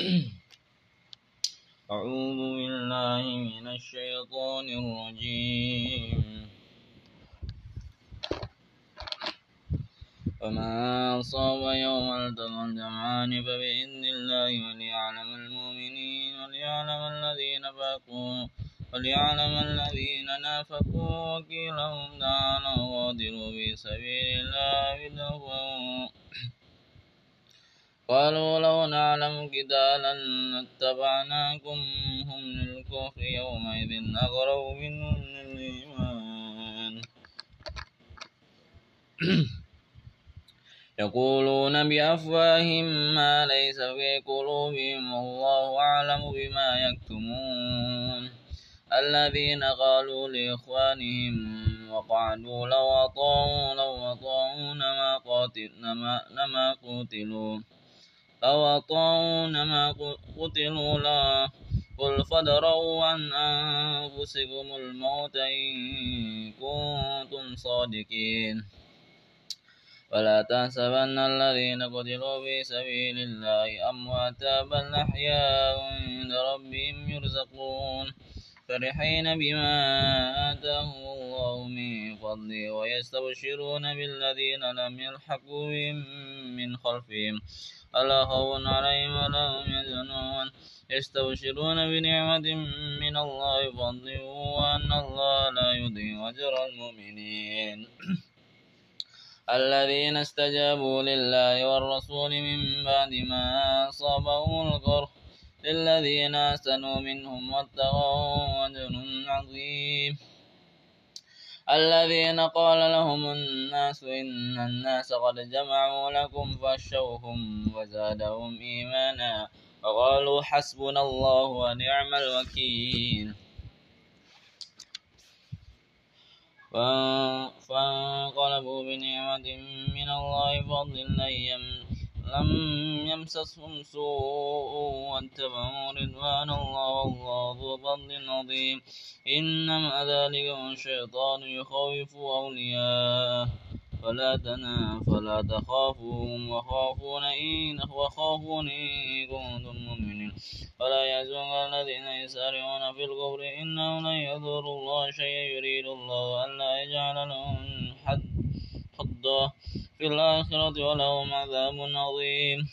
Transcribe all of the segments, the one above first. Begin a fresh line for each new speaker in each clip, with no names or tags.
أعوذ بالله من الشيطان الرجيم وما أصاب يوم التقى الجمعان فبإذن الله وليعلم المؤمنين وليعلم الذين فاقوا وليعلم الذين نافقوا وكيلهم تعالوا وغادروا في سبيل الله بدهوا قالوا لو نعلم قتالا لاتبعناكم هم للكفر يومئذ أغروا منهم للإيمان يقولون بأفواههم ما ليس في قلوبهم والله أعلم بما يكتمون الذين قالوا لإخوانهم وقعدوا لو أطاعوا لو قاتلنا ما قاتلوا لو أطاعون ما قتلوا لا قل فادروا عن أنفسكم الموت إن كنتم صادقين ولا تحسبن الذين قتلوا في سبيل الله أمواتا بل أحياء عند ربهم يرزقون فرحين بما آتاهم الله من فضله ويستبشرون بالذين لم يلحقوا بهم من خلفهم ألا خوف عليهم ولا هم يزنون يستبشرون بنعمة من الله فضل وأن الله لا يضيع أجر المؤمنين الذين استجابوا لله والرسول من بعد ما أصابهم القرح للذين أحسنوا منهم واتقوا أجر عظيم الذين قال لهم الناس إن الناس قد جمعوا لكم فاشوهم وزادهم إيمانا وقالوا حسبنا الله ونعم الوكيل فانقلبوا بنعمة من الله فضل لن لم يمسسهم سوء واتبعوا رضوان الله والله ذو فضل عظيم إنما ذلك الشيطان يخوف أولياءه فلا تنا فلا تخافوهم وخافون إن وخافون إن كنتم مؤمنين فلا يزول الذين يسارعون في الكفر إنهم لن يضروا الله شيئا يريد الله ألا يجعل لهم حد حظا في الآخرة ولهم عذاب عظيم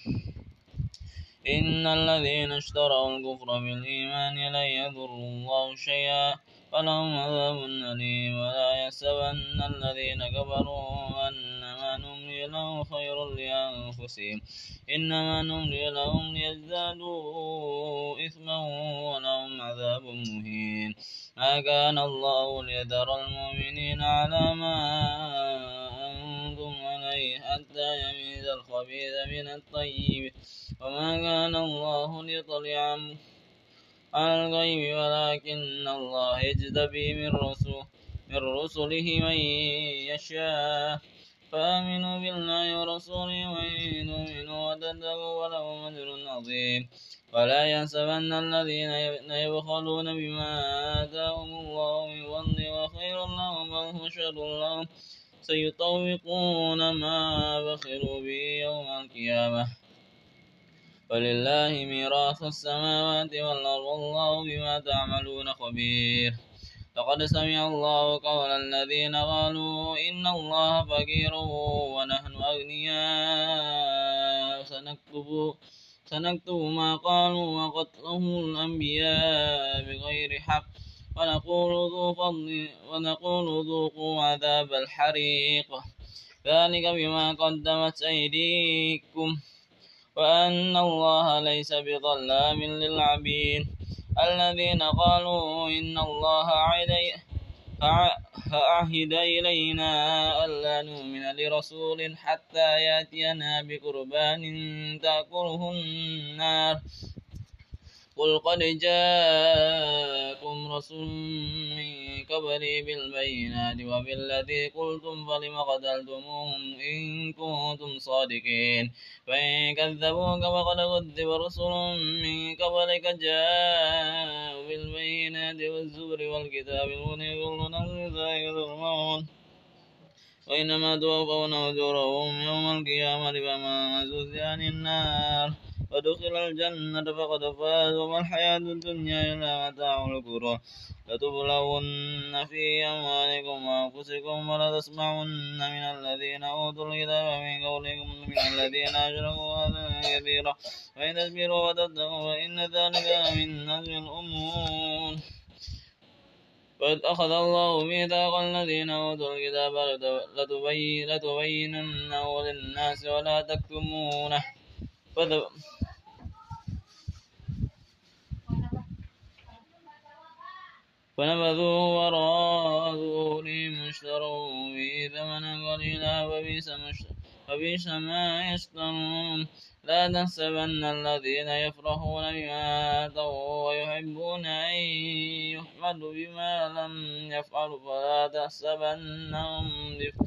إن الذين اشتروا الكفر بالإيمان لن يضروا الله شيئا فلهم عذاب أليم ولا يحسبن الذين كفروا أنما نملي لهم خير لأنفسهم إنما نملي لهم ليزدادوا إثما ولهم عذاب مهين ما كان الله ليذر المؤمنين على ما عليه حتى يميز الخبيث من الطيب وما كان الله ليطلع على الغيب ولكن الله اجتبي من رسله من رسله من يشاء فآمنوا بالله ورسوله وإن تؤمنوا وتتقوا ولهم أجر عظيم ولا يحسبن الذين يبخلون بما آتاهم الله من فضله وخير لهم بل هو شر لهم سيطوقون ما بخلوا به يوم القيامة ولله ميراث السماوات والأرض والله بما تعملون خبير لقد سمع الله قول الذين قالوا إن الله فقير ونحن أغنياء سنكتب سنكتب ما قالوا وقتلهم الأنبياء بغير حق ونقول ذو فضل ونقول ذوقوا عذاب الحريق ذلك بما قدمت أيديكم وأن الله ليس بظلام للعبيد الذين قالوا إن الله عليه فعهد إلينا ألا نؤمن لرسول حتى يأتينا بقربان تأكله النار قل قد جاءكم رسول من قبلي بالبينات وبالذي قلتم فلم قتلتموهم إن كنتم صادقين فإن كذبوك فقد كذب رسل من قبلك جاءوا بالبينات والزبر والكتاب المنير كل نفس الموت وإنما توفون أجورهم يوم القيامة فما زوزي عن النار ودخل الجنة فقد فاز وما الحياة الدنيا إلا متاع الكرة لتبلون في أموالكم وأنفسكم ولتسمعن من الذين أوتوا الكتاب من قولكم من الذين أشركوا أذى كثيرا فإن تصبروا وتتقوا فإن ذلك من نزل الأمور وإذ أخذ الله ميثاق الذين أوتوا الكتاب لتبيننه للناس ولا تكتمونه whether فنبذوا وراء ظهورهم اشتروا به ثمنا قليلا وبئس ما يشترون لا تحسبن الذين يفرحون بما أتوا ويحبون أن يحمدوا بما لم يفعلوا فلا تحسبنهم بفرح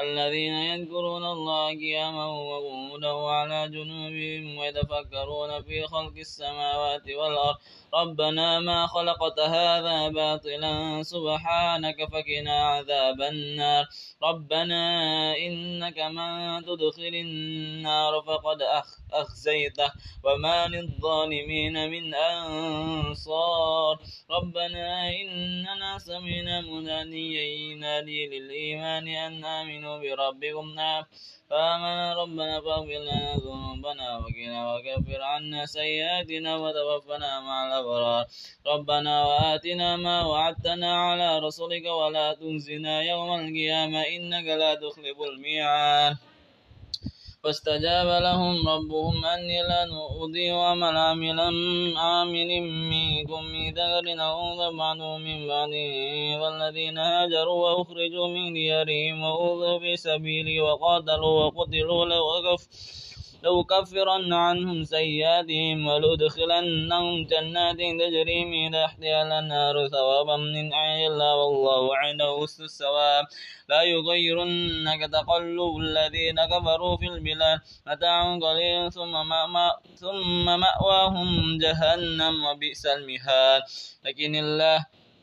الذين يذكرون الله قياما وقعودا وعلى جنوبهم ويتفكرون في خلق السماوات والأرض ربنا ما خلقت هذا باطلا سبحانك فقنا عذاب النار ربنا إنك من تدخل النار فقد أخزيته وما للظالمين من أنصار ربنا إننا سمعنا مناديا ينادي للإيمان أن آمنوا بربكم فآمنا ربنا فاغفر لنا ذنوبنا وقنا وكفر عنا سيئاتنا وتوفنا مع الأبرار ربنا وآتنا ما وعدتنا على رسلك ولا تنزنا يوم القيامة إنك لا تخلف الميعاد فاستجاب لهم ربهم أني لن أضيع عمل عاملا عامل منكم ذكر أو بعضهم من بعد والذين هاجروا وأخرجوا من ديارهم وأوذوا في سبيلي وقاتلوا وقتلوا أكفر لأكفرن عنهم سيئاتهم ولأدخلنهم جنات تجري من تحتها الأنهار ثوابا من عند الله والله عنده حسن الثواب لا يغيرنك تقلب الذين كفروا في البلاد متاع قليل ثم ما ثم مأواهم جهنم وبئس المهاد لكن الله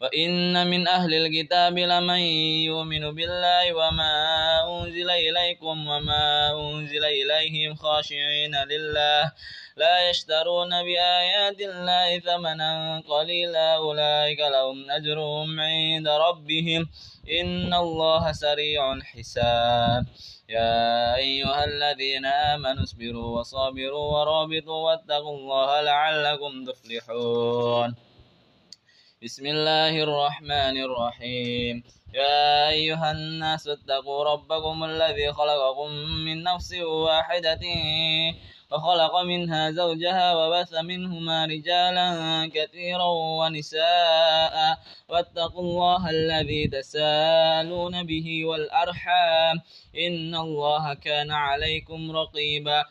وإن من أهل الكتاب لمن يؤمن بالله وما أنزل إليكم وما أنزل إليهم خاشعين لله لا يشترون بآيات الله ثمنا قليلا أولئك لهم أجرهم عند ربهم إن الله سريع الحساب يا أيها الذين آمنوا اصبروا وصابروا ورابطوا واتقوا الله لعلكم تفلحون بسم الله الرحمن الرحيم يا أيها الناس اتقوا ربكم الذي خلقكم من نفس واحدة وخلق منها زوجها وبث منهما رجالا كثيرا ونساء واتقوا الله الذي تسالون به والأرحام إن الله كان عليكم رقيبا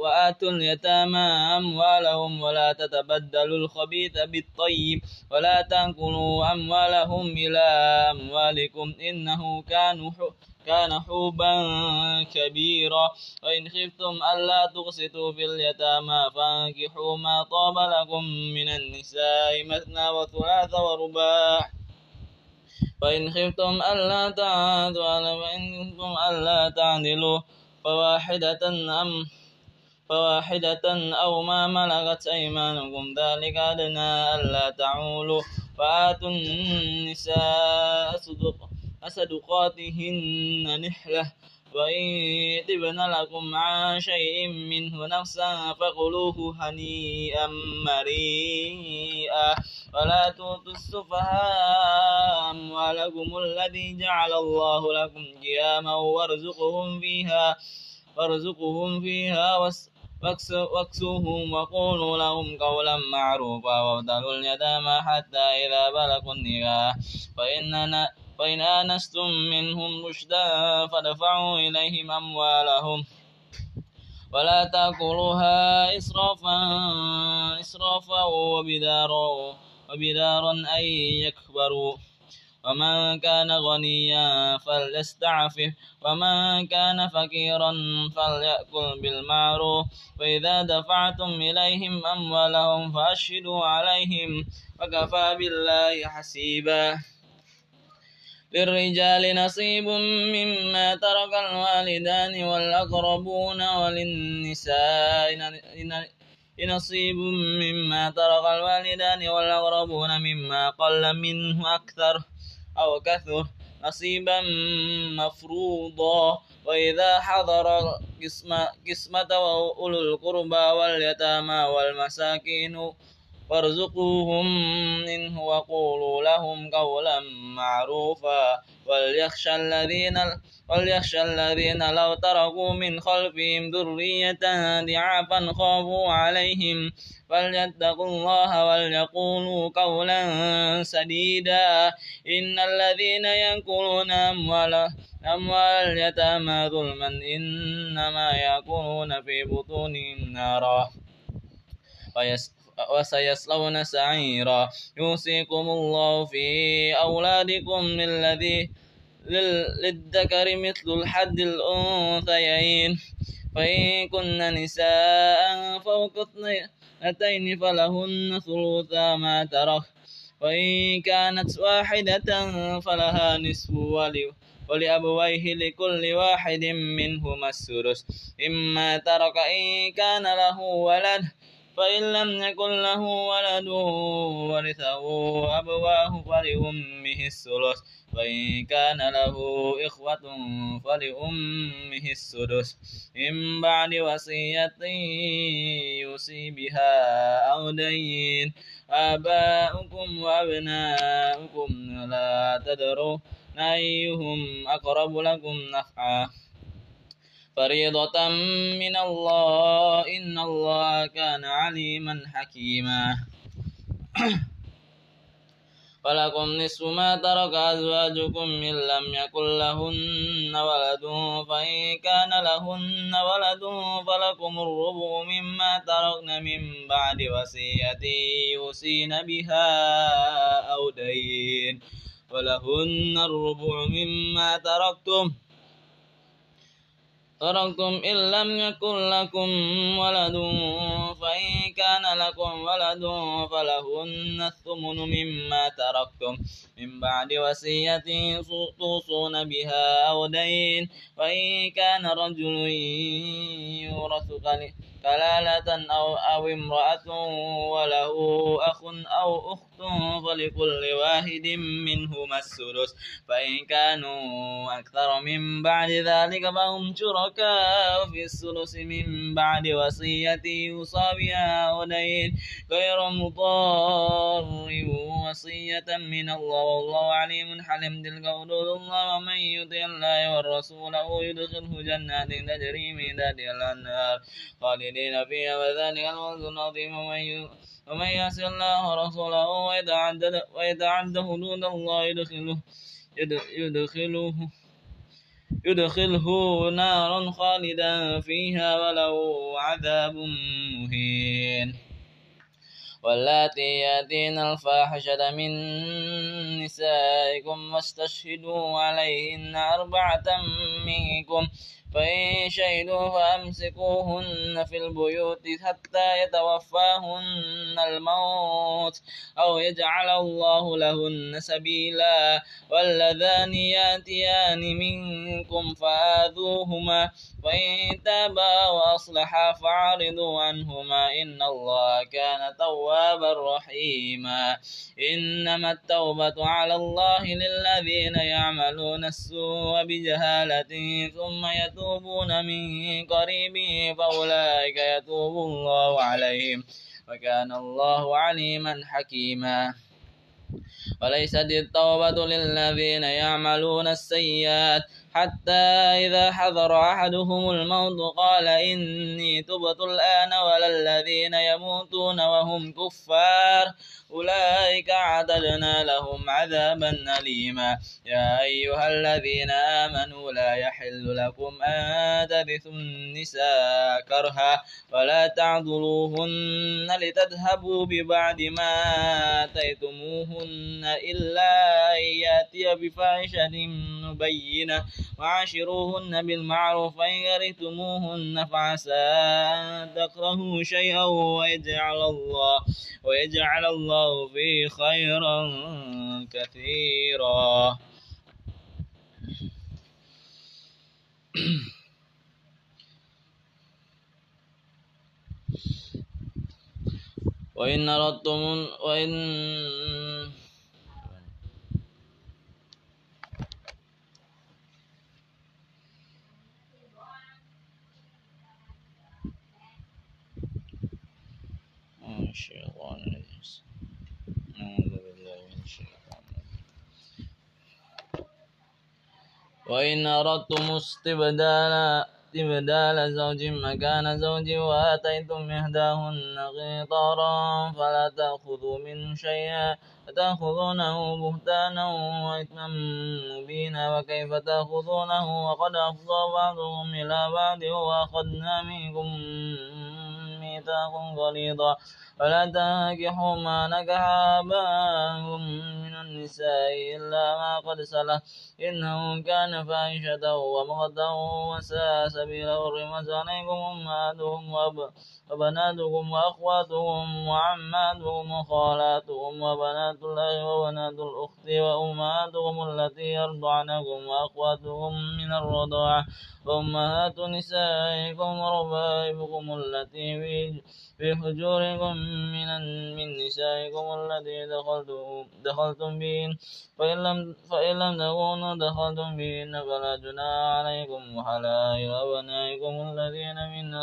وآتوا اليتامى أموالهم ولا تتبدلوا الخبيث بالطيب ولا تأكلوا أموالهم إلى أموالكم إنه كان كان حوبا كبيرا وإن خفتم ألا تقسطوا في اليتامى فانكحوا ما طاب لكم من النساء مثنى وثلاث ورباع فإن خفتم ألا تعدلوا فإن خفتم ألا تعدلوا فواحدة أم فواحدة أو ما ملكت أيمانكم ذلك أدنى ألا تعولوا فآتوا النساء صدقهم أصدقاتهن نحلة وإن تبن لكم عن شيء منه نفسا فقلوه هنيئا مريئا ولا تؤتوا السفهاء أموالكم الذي جعل الله لكم قياما وارزقهم فيها وارزقهم فيها واكسوهم وقولوا لهم قولا معروفا وابتلوا اليتامى حتى إذا بلغوا النكاح فإننا فإن آنستم منهم رشدا فدفعوا إليهم أموالهم ولا تأكلوها إسرافا إسرافا وبدارا وبدارا أن يكبروا ومن كان غنيا فليستعفف ومن كان فقيرا فليأكل بالمعروف فإذا دفعتم إليهم أموالهم فأشهدوا عليهم وكفى بالله حسيبا للرجال نصيب مما ترك الوالدان والأقربون وللنساء نصيب مما ترك الوالدان والأقربون مما قل منه أكثر أو كثر نصيبا مفروضا وإذا حضر قسمة, وأولو أولو القربى واليتامى والمساكين وارزقوهم منه وقولوا لهم قولا معروفا وليخشى الذين وليخشى الذين لو تركوا من خلفهم ذرية ضعافا خافوا عليهم فليتقوا الله وليقولوا قولا سديدا إن الذين يأكلون أموالا أموال اليتامى ظلما إنما يأكلون في بطونهم نارا وسيصلون سعيرا يوصيكم الله في أولادكم للذي للذكر مثل الحد الأنثيين فإن كن نساء فوق اثنتين فلهن ثلثا ما ترك وإن كانت واحدة فلها نصف ولي ولأبويه لكل واحد منهما السدس إما ترك إن كان له ولد فإن لم يكن له ولد ورثه أبواه فلأمه الثلث وإن كان له إخوة فلأمه السدس من بعد وصية يوصي بها أو دين آباؤكم وأبناؤكم لا تدرون أيهم أقرب لكم نفعا فريضة من الله إن الله كان عليما حكيما ولكم نصف ما ترك أزواجكم إن لم يكن لهن ولد فإن كان لهن ولد فلكم الربع مما تركن من بعد وصية يوصين بها أو دين ولهن الربع مما تركتم تركتم إن لم يكن لكم ولد فإن كان لكم ولد فلهن الثمن مما تركتم من بعد وصية توصون بها أو دين فإن كان رجل يورث كلالة أو أو امرأة وله أخ أو أخت فلكل واحد منهما السدس فإن كانوا أكثر من بعد ذلك فهم شركاء في السدس من بعد وصية يوصى بها ودين غير مضار وصية من الله والله عليم حليم تلك حدود الله ومن يطع الله والرسول يدخله جنات تجري من تحتها الأنهار خالدين خالدين فيها وذلك الفوز العظيم ومن يعص الله ورسوله ويتعدى حدود الله يدخله يدخله يدخله نارا خالدا فيها وله عذاب مهين واللاتي يأتين الفاحشة من نسائكم واستشهدوا عليهن أربعة منكم فإن شهدوا فأمسكوهن في البيوت حتى يتوفاهن الموت أو يجعل الله لهن سبيلا واللذان يأتيان منكم فآذوهما فإن تابا وأصلحا فأعرضوا عنهما إن الله كان توابا رحيما إنما التوبة على الله للذين يعملون السوء بجهالة ثم يتوبون من قريب فأولئك يتوب الله عليهم وكان الله عليما حكيما وليست التوبة للذين يعملون السيئات حتى إذا حضر أحدهم الموت قال إني تبت الآن ولا الذين يموتون وهم كفار أولئك عددنا لهم عذابا أليما يا أيها الذين آمنوا لا يحل لكم أن تبثوا النساء كرها ولا تعذلوهن لتذهبوا ببعد ما آتيتموهن إلا أن يأتي بفاحشة مبينة وعاشروهن بالمعروف فإن كرهتموهن فعسى أن تكرهوا شيئا ويجعل الله ويجعل الله فيه خيرا كثيرا وإن أردتم وإن الشيطان الرجيم أعوذ بالله من الشيطان وإن أردتم استبدال استبدال زوج مكان زوج وآتيتم إحداهن قنطارا فلا تأخذوا منه شيئا أتأخذونه بهتانا وإثما مبينا وكيف تأخذونه وقد أفضى بعضهم إلى بعض وأخذنا منكم ميثاقا غليظا ولا تنكحوا ما نكح آباؤكم من النساء إلا ما قد سلف إنه كان فاحشة ومقتا وساء سبيلا ورمز عليكم أمهاتهم وبناتكم وأخواتهم وعماتهم وخالاتهم وبنات الأخ وبنات الأخت وأمهاتهم التي يرضعنكم وأخواتهم من الرضاعة وأمهات نسائكم وربائبكم التي في حجوركم من من نسائكم الذي دخلتم دخلتم بهن فإن لم فإن لم تكونوا دخلتم بهن فلا جناح عليكم وحلائل أبنائكم الذين من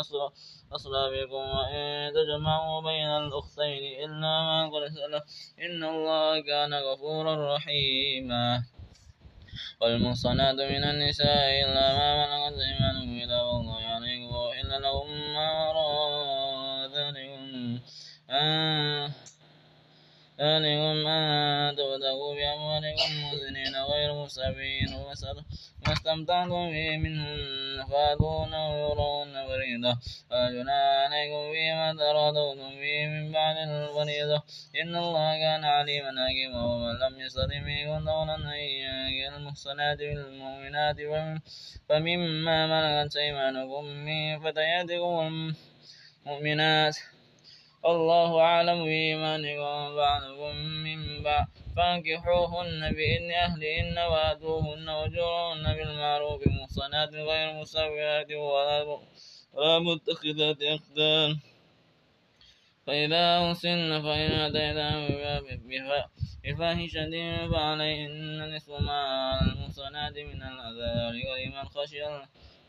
أصلابكم وإن تجمعوا بين الأختين إلا ما قد سلف إن الله كان غفورا رحيما والمحصنات من النساء إلا ما ملكت أيمانكم إلى الله عليكم وإلا لهم ما وراء ذلكم أن تبتغوا بأموالكم مؤذنين غير مسافين ما استمتعتم به منهن فأتون أجورهن فريضة فأجنا عليكم فيما تراضوتم به من بعد الفريضة إن الله كان عليما حكيما ومن لم يستطع منكم طولا أن ينكح المحصنات بالمؤمنات فمما ملكت أيمانكم من فتياتكم المؤمنات والله أعلم بإيمانكم بعضكم من بعض فانكحوهن بإذن أهلهن وأدوهن وجرهن بالمعروف محصنات غير مسويات ولا متخذات أخدان فإذا أوصلن فإن أتينا بفاحشة فعليهن نصف ما على المحصنات من العذاب ولمن خشي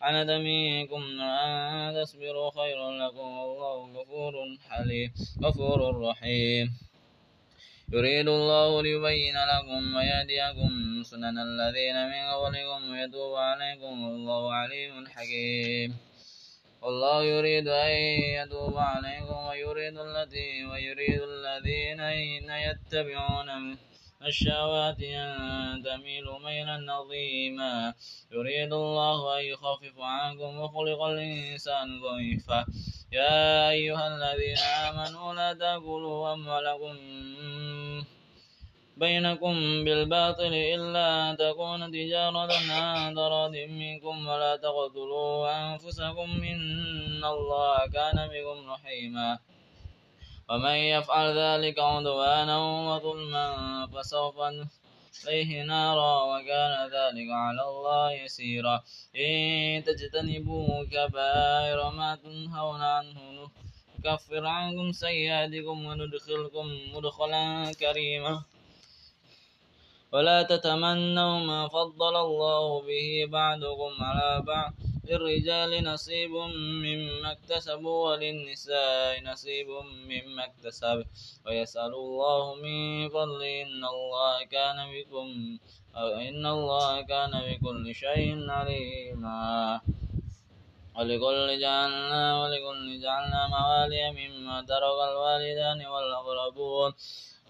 عن دميكم نعم، أن تصبروا خير لكم والله غفور حليم غفور رحيم يريد الله ليبين لكم ويهديكم سنن الذين من قبلكم ويتوب عليكم والله عليم حكيم والله يريد أن يتوب عليكم ويريد الذين ويريد الذين يتبعون الشهوات أن تميلوا ميلا عظيما يريد الله أن يخفف عنكم وخلق الإنسان ضعيفا يا أيها الذين آمنوا لا تأكلوا أموالكم بينكم بالباطل إلا أن تكون تجارة عن تراض منكم ولا تقتلوا أنفسكم إن الله كان بكم رحيما ومن يفعل ذلك عدوانا وظلما فسوف عليه نارا وكان ذلك على الله يسيرا إن تجتنبوا كبائر ما تنهون عنه نكفر عنكم سيئاتكم وندخلكم مدخلا كريما ولا تتمنوا ما فضل الله به بعدكم على بعد للرجال نصيب مما اكتسبوا وللنساء نصيب مما اكتسب ويسأل الله من فضله إن الله كان بكم إن الله كان بكل شيء عليما ولكل جعلنا ولكل جعلنا موالي مما ترك الوالدان والأقربون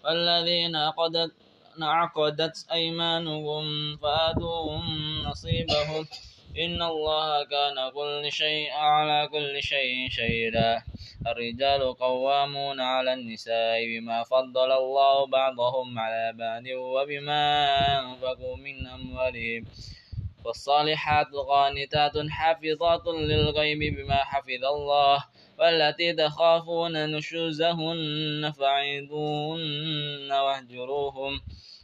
والذين عقدت عقدت أيمانهم فآتوهم نصيبهم إن الله كان كل شيء على كل شيء شهيدا الرجال قوامون على النساء بما فضل الله بعضهم على بعض وبما أنفقوا من أموالهم والصالحات قانتات حافظات للغيب بما حفظ الله والتي تخافون نشوزهن فعيدوهن واهجروهن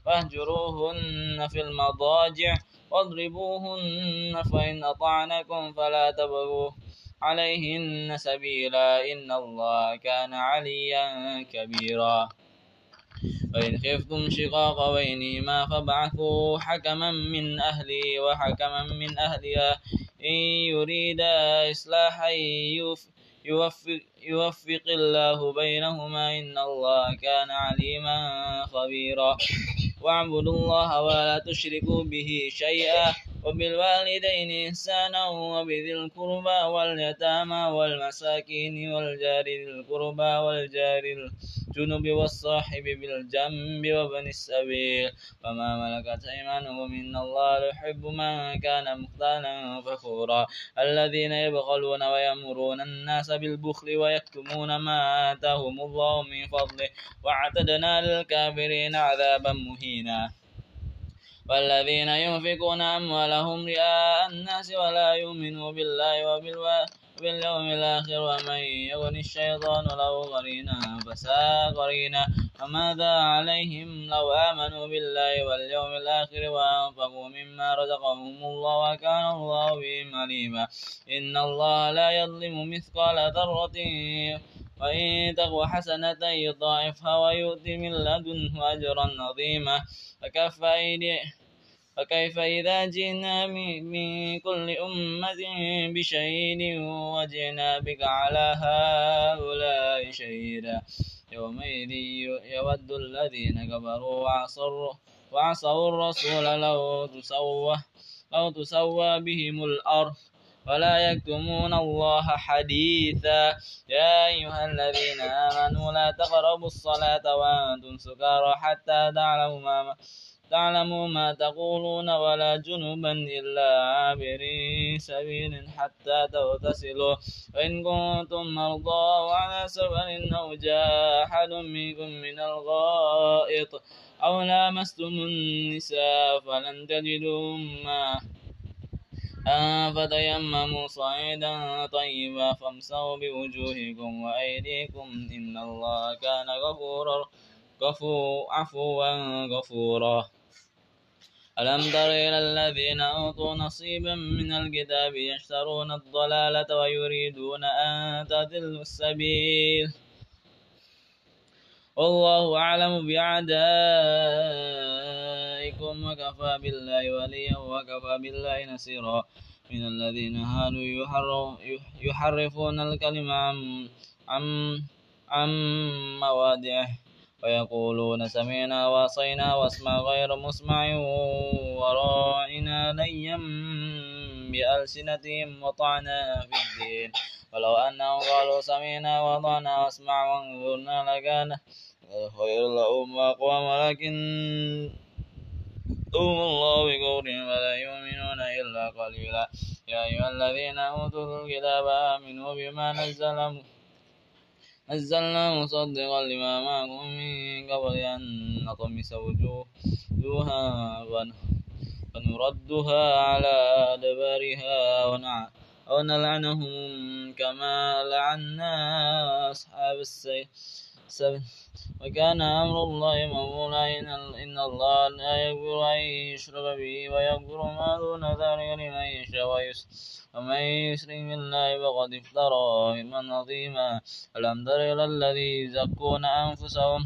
واهجروهن في المضاجع واضربوهن فإن أطعنكم فلا تبغوا عليهن سبيلا إن الله كان عليا كبيرا فإن خفتم شقاق بينهما فابعثوا حكما من أهلي وحكما من أهلها إن يريدا إصلاحا يوفق يوفق, يوفق الله بينهما إن الله كان عليما خبيرا واعبدوا الله ولا تشركوا به شيئا وبالوالدين إحسانا وبذي القربى واليتامى والمساكين والجار ذي القربى والجار الجنب والصاحب بالجنب وابن السبيل وما ملكت أيمانهم إن الله يحب من كان مختالا فخورا الذين يبخلون ويأمرون الناس بالبخل ويكتمون ما آتاهم الله من فضله وأعتدنا للكافرين عذابا مهينا والذين ينفقون أموالهم رئاء الناس ولا يؤمنوا بالله وباليوم الآخر ومن يغن الشيطان له قرينا فساء قرينا فماذا عليهم لو آمنوا بالله واليوم الآخر وأنفقوا مما رزقهم الله وكان الله بهم عليما إن الله لا يظلم مثقال ذرة وإن تقوى حسنة يضاعفها ويؤتي من لدنه أجرا عظيما فكف أيدي فكيف إذا جئنا من كل أمة بشهيد وجئنا بك على هؤلاء شهيدا يومئذ يود الذين كفروا وعصوا الرسول لو تسوى لو تسوى بهم الأرض ولا يكتمون الله حديثا يا أيها الذين آمنوا لا تقربوا الصلاة وأنتم سكارى حتى تعلموا ما تعلموا ما تقولون ولا جنبا إلا عابري سبيل حتى تغتسلوا وإن كنتم مرضى وعلى سفر أو جاء أحد منكم من الغائط أو لامستم النساء فلن تجدوا ما آه، فتيمموا صعيدا طيبا فامسوا بوجوهكم وأيديكم إن الله كان غفورا غفو عفوا غفورا ألم تر إلى الذين أوتوا نصيبا من الكتاب يشترون الضلالة ويريدون أن تضلوا السبيل والله أعلم بأعدائهم عليكم وكفى بالله وليا وكفى بالله نصيرا من الذين هادوا يحرفون الكلمة عن عن عن مواضعه ويقولون سمعنا وعصينا واسمع غير مسمع ورائنا ليا بألسنتهم وطعنا في الدين ولو أنهم قالوا سمعنا وطعنا واسمع وانظرنا لكان خير لهم أقوام ولكن يَأْتُهُمُ اللَّهُ بِقَوْلٍ ولا يُؤْمِنُونَ إِلَّا قَلِيلًا يَا أَيُّهَا الَّذِينَ أُوتُوا الْكِتَابَ آمِنُوا بِمَا نَزَّلْنَا نزلنا مصدقا لما معكم من قبل أن نطمس وجوها ونردها على أدبارها ونلعنهم كما لعنا أصحاب السيف وكان أمر الله مأمولا إن الله لا يغفر أن يشرك به ويغفر ما دون ذلك لمن يشاء ومن يشرك بالله فقد افترى من عظيما ألم تر إلى الذي يزكون أنفسهم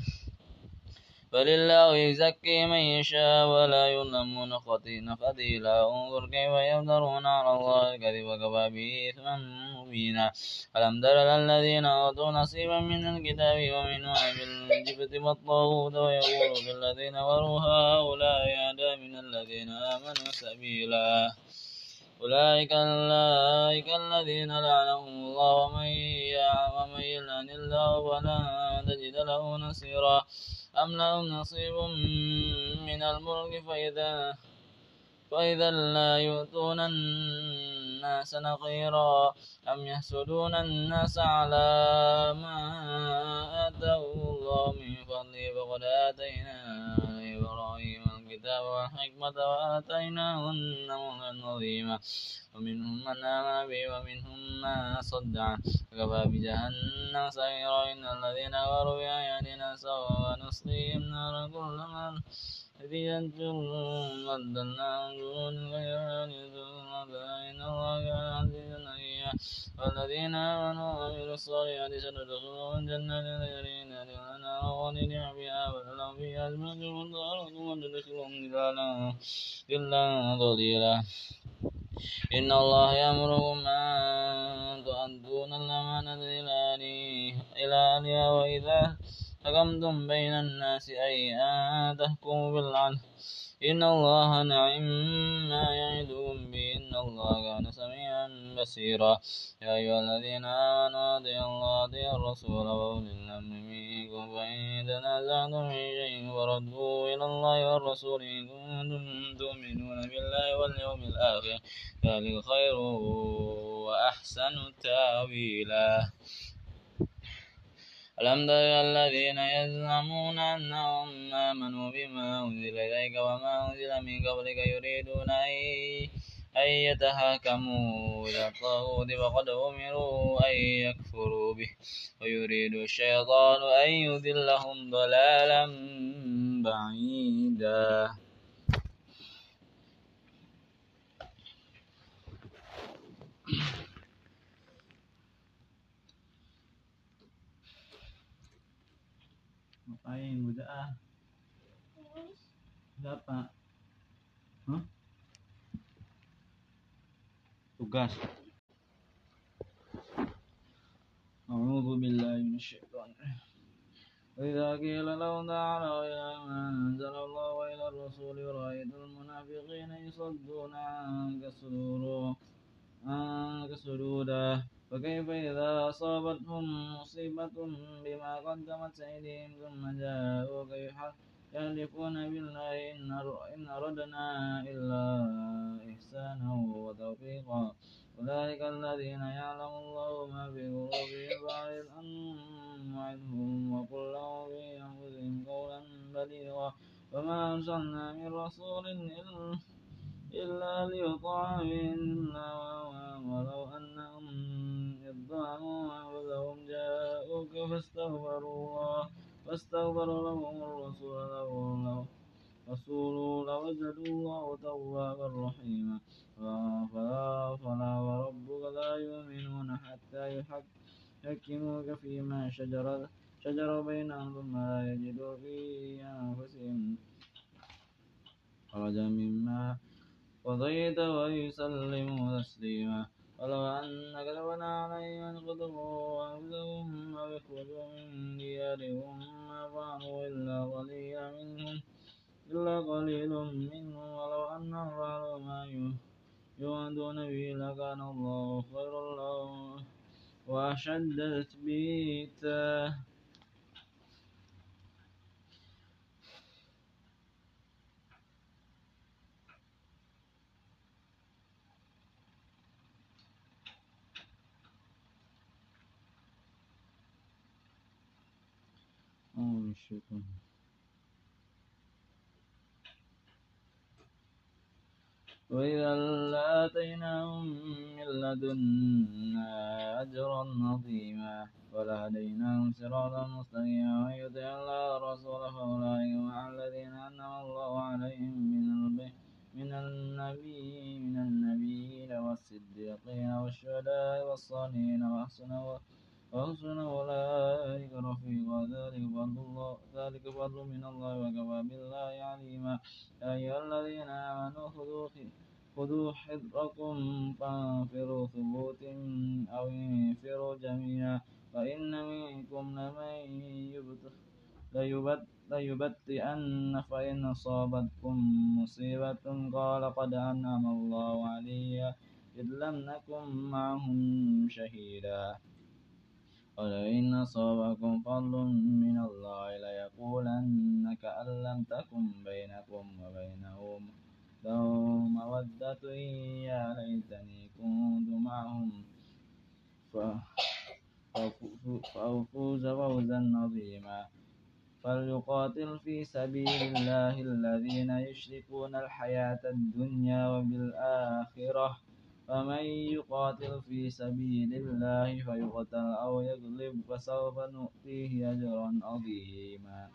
فلله يزكي من يشاء ولا يظلمون خطينا خذيلا انظر كيف يفترون على الله الكذب وكفى به إثما مبينا ألم تر الذين أوتوا نصيبا من الكتاب وعي الجبت والطاغوت ويقول بالذين كفروا هؤلاء أهدى من الذين آمنوا سبيلا أولئك أولئك الذين لعنهم الله ومن يلعن الله ولا تجد له نصيرا أم لهم نصيب من الملك فإذا فإذا لا يؤتون الناس نقيرا أم يحسدون الناس على ما آتاه الله من فضله فقد آتينا الكتاب والحكمة وآتيناهن النمر عظيما ومنهم من آمن به ومنهم من صد عنه وكفى بجهنم سعيرا إن الذين كفروا بآياتنا سوى ونصليهم نارا كلما نتيجة بدلناهم دون غيرها لذو الله إن الله كان عزيزا والذين آمنوا وعملوا الصالحات سندخلهم جنات تجري من تحتها نعمها خالدين فيها ولهم فيها أزواج مطهرة وندخلهم ظلالا ظلا ظليلا إن الله يأمركم أن تؤدون الأمانة إلى أهلها وإذا حكمتم بين الناس أي أن تحكموا بالعدل إن الله نعم ما يعدكم به إن الله كان سميعا بصيرا يا أيها الذين آمنوا أطيعوا الله وأطيعوا الرسول وأولي الأمر منكم فإن تنازعتم في شيء فردوا إلى الله والرسول إن كنتم تؤمنون بالله واليوم الآخر ذلك خير وأحسن تأويلا ألم تر الذين يزعمون أنهم آمنوا بما أنزل إليك وما أنزل من قبلك يريدون أن يتهاكموا إلى الطاغوت وقد أمروا أن يكفروا به ويريد الشيطان أن يذلهم ضلالا بعيدا pain mo daa. Dapa. Huh? Tugas. أعوذ بالله من الشيطان وإذا قيل لهم تعالوا إلى ما أنزل الله وإلى الرسول ورأيت المنافقين يصدون عنك سدورا عنك سدودا فكيف إذا أصابتهم مصيبة بما قدمت أيديهم ثم جاءوك يحلفون بالله إن أردنا إلا إحسانا وتوفيقا أولئك الذين يعلم الله ما في قلوبهم فأعرض عنهم وعدهم وقل لهم في أنفسهم قولا بليغا وما أرسلنا من رسول إلا إلا ليطاع بإذن ولو أنهم إذ ظلموا أنفسهم جاءوك فاستغفروا الله فاستغفر لهم الرسول لو رسول لوجدوا الله توابا رحيما فلا فلا وربك لا يؤمنون حتى يحكموك فيما شجر شجر بينهم ثم لا يجدوا في أنفسهم خرج مما وضيت ويسلم تسليما ولو أن كتبنا عليهم أن قتلوا أنفسهم يخرجوا من ديارهم ما فعلوا إلا قليلا منهم إلا قليل منهم ولو أن فعلوا ما يوعدون به لكان الله خير الله وأشد تثبيتا الشيطان وإذا لآتيناهم من لدنا أجرا عظيما ولهديناهم صراطا مستقيما ويطع الله ورسوله فأولئك مع الذين أنعم الله عليهم من من النبي من النبيين والصديقين والشهداء والصالحين وأحسن وأحسن أولئك رفيقا ذلك فضل الله ذلك فضل من الله وكفى بالله عليما يا أيها الذين آمنوا خذوا خذوا حذركم فانفروا ثبوت أو انفروا جميعا فإن منكم لمن ليبتئن فإن أصابتكم مصيبة قال قد أنعم الله علي إذ لم نكن معهم شهيدا ولئن أصابكم فضل من الله ليقولن كأن لم تكن بينكم وبينه مودة يا ليتني كنت معهم فأفوز فوزا عظيما فليقاتل في سبيل الله الذين يشركون الحياة الدنيا وبالآخرة فمن يقاتل في سبيل الله فيقتل أو يغلب فسوف نؤتيه أجرا عظيما